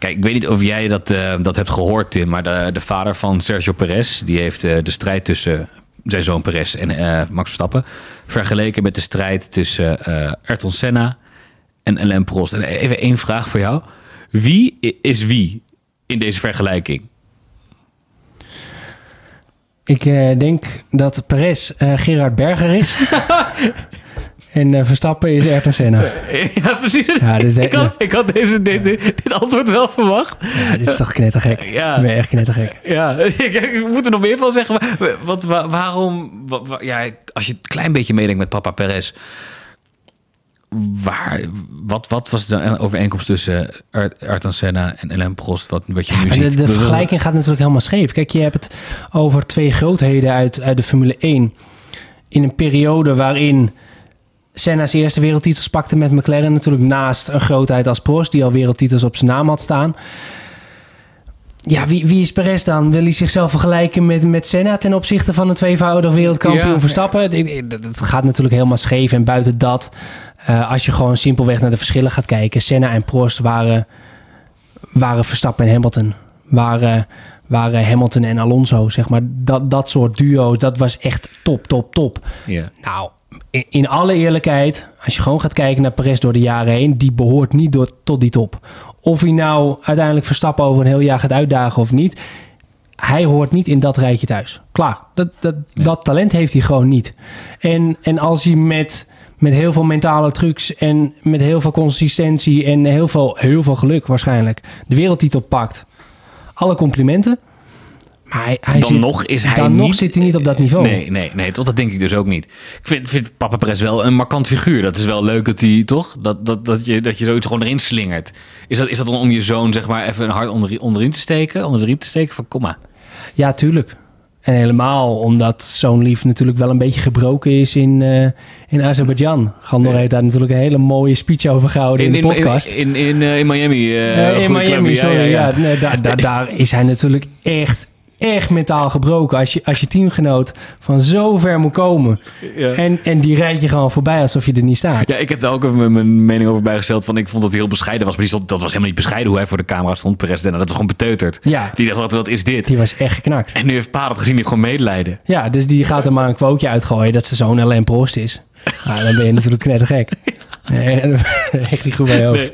Kijk, ik weet niet of jij dat, eh, dat hebt gehoord, Tim, maar de, de vader van Sergio Perez, die heeft eh, de strijd tussen zijn zoon Perez en eh, Max Verstappen vergeleken met de strijd tussen eh Ayrton Senna en Alain Prost. En even één vraag voor jou. Wie is wie in deze vergelijking? Ik denk dat Perez eh, Gerard Berger is. en eh, Verstappen is Ayrton Senna. ja, precies. Ja, dit- ik, had, ik had deze, dit, dit, dit antwoord wel verwacht. Ja, dit is toch knettergek. Ja. Ik ben echt knettergek. Ja, ik, moet er nog meer van zeggen. Maar, waarom... wa- wa- ja, als je een klein beetje meedenkt met papa Perez... Waar, wat, wat was de overeenkomst tussen Ar- Ayrton Senna en Alain Prost? Wat, wat je nu ziet? de, de vergelijking gaat natuurlijk helemaal scheef. Kijk, je hebt het over twee grootheden uit, uit de Formule 1. In een periode waarin Senna zijn eerste wereldtitels pakte met McLaren. Natuurlijk naast een grootheid als Prost, die al wereldtitels op zijn naam had staan. Ja, wie, wie is Perez dan? Wil hij zichzelf vergelijken met, met Senna ten opzichte van een tweevoudig wereldkampioen Ja. Verstappen? Het gaat natuurlijk helemaal scheef. En buiten dat, eh, als je gewoon simpelweg naar de verschillen gaat kijken. Senna en Prost waren, waren Verstappen en Hamilton. Waren, waren Hamilton en Alonso, zeg maar. Dat, dat soort duo's, dat was echt top, top, top. Ja. Nou, in, alle eerlijkheid, als je gewoon gaat kijken naar Perez door de jaren heen, die behoort niet door, tot die top. Of hij nou uiteindelijk Verstappen over een heel jaar gaat uitdagen of niet, hij hoort niet in dat rijtje thuis. Klaar, dat, dat, Nee. dat talent heeft hij gewoon niet. En, en als hij met, met heel veel mentale trucs en met heel veel consistentie en heel veel, heel veel geluk waarschijnlijk de wereldtitel pakt, alle complimenten. Maar hij, hij dan zit, nog is hij dan niet... nog zit hij niet op dat niveau. Nee, nee, nee, toch, dat denk ik dus ook niet. Ik vind, vind Papa Perez wel een markant figuur. Dat is wel leuk dat hij, toch? Dat, dat, dat, je, dat je zoiets gewoon erin slingert. Is dat, is dat dan om je zoon, zeg maar, even een hart onder, onderin te steken? Onder de riem te steken? Van, kom maar. Ja, tuurlijk. En helemaal omdat zo'n lief natuurlijk wel een beetje gebroken is in, eh in Azerbeidzjan. Gandor heeft daar natuurlijk een hele mooie speech over gehouden in, de podcast. In, in, in, eh, in Miami. eh, in Miami, club. sorry. Ja, nee, daar, daar, daar is hij natuurlijk echt, echt mentaal gebroken. Als je, als je teamgenoot van zo ver moet komen. Ja. En, en die rijdt je gewoon voorbij alsof je er niet staat. Ja, ik heb daar ook even mijn- mening over bijgesteld. Van, ik vond dat heel bescheiden was. Maar die stond, dat was helemaal niet bescheiden hoe hij voor de camera stond. Perez, dat was gewoon beteuterd. Ja, Die dacht, wat, wat is dit? die was echt geknakt. En nu heeft Pa dat gezien, die gewoon medelijden. Ja, dus die gaat er maar een quoteje uitgooien dat ze zo'n Alain Prost is. Nou, dan ben je natuurlijk knettergek. Nee, echt niet goed bij je hoofd.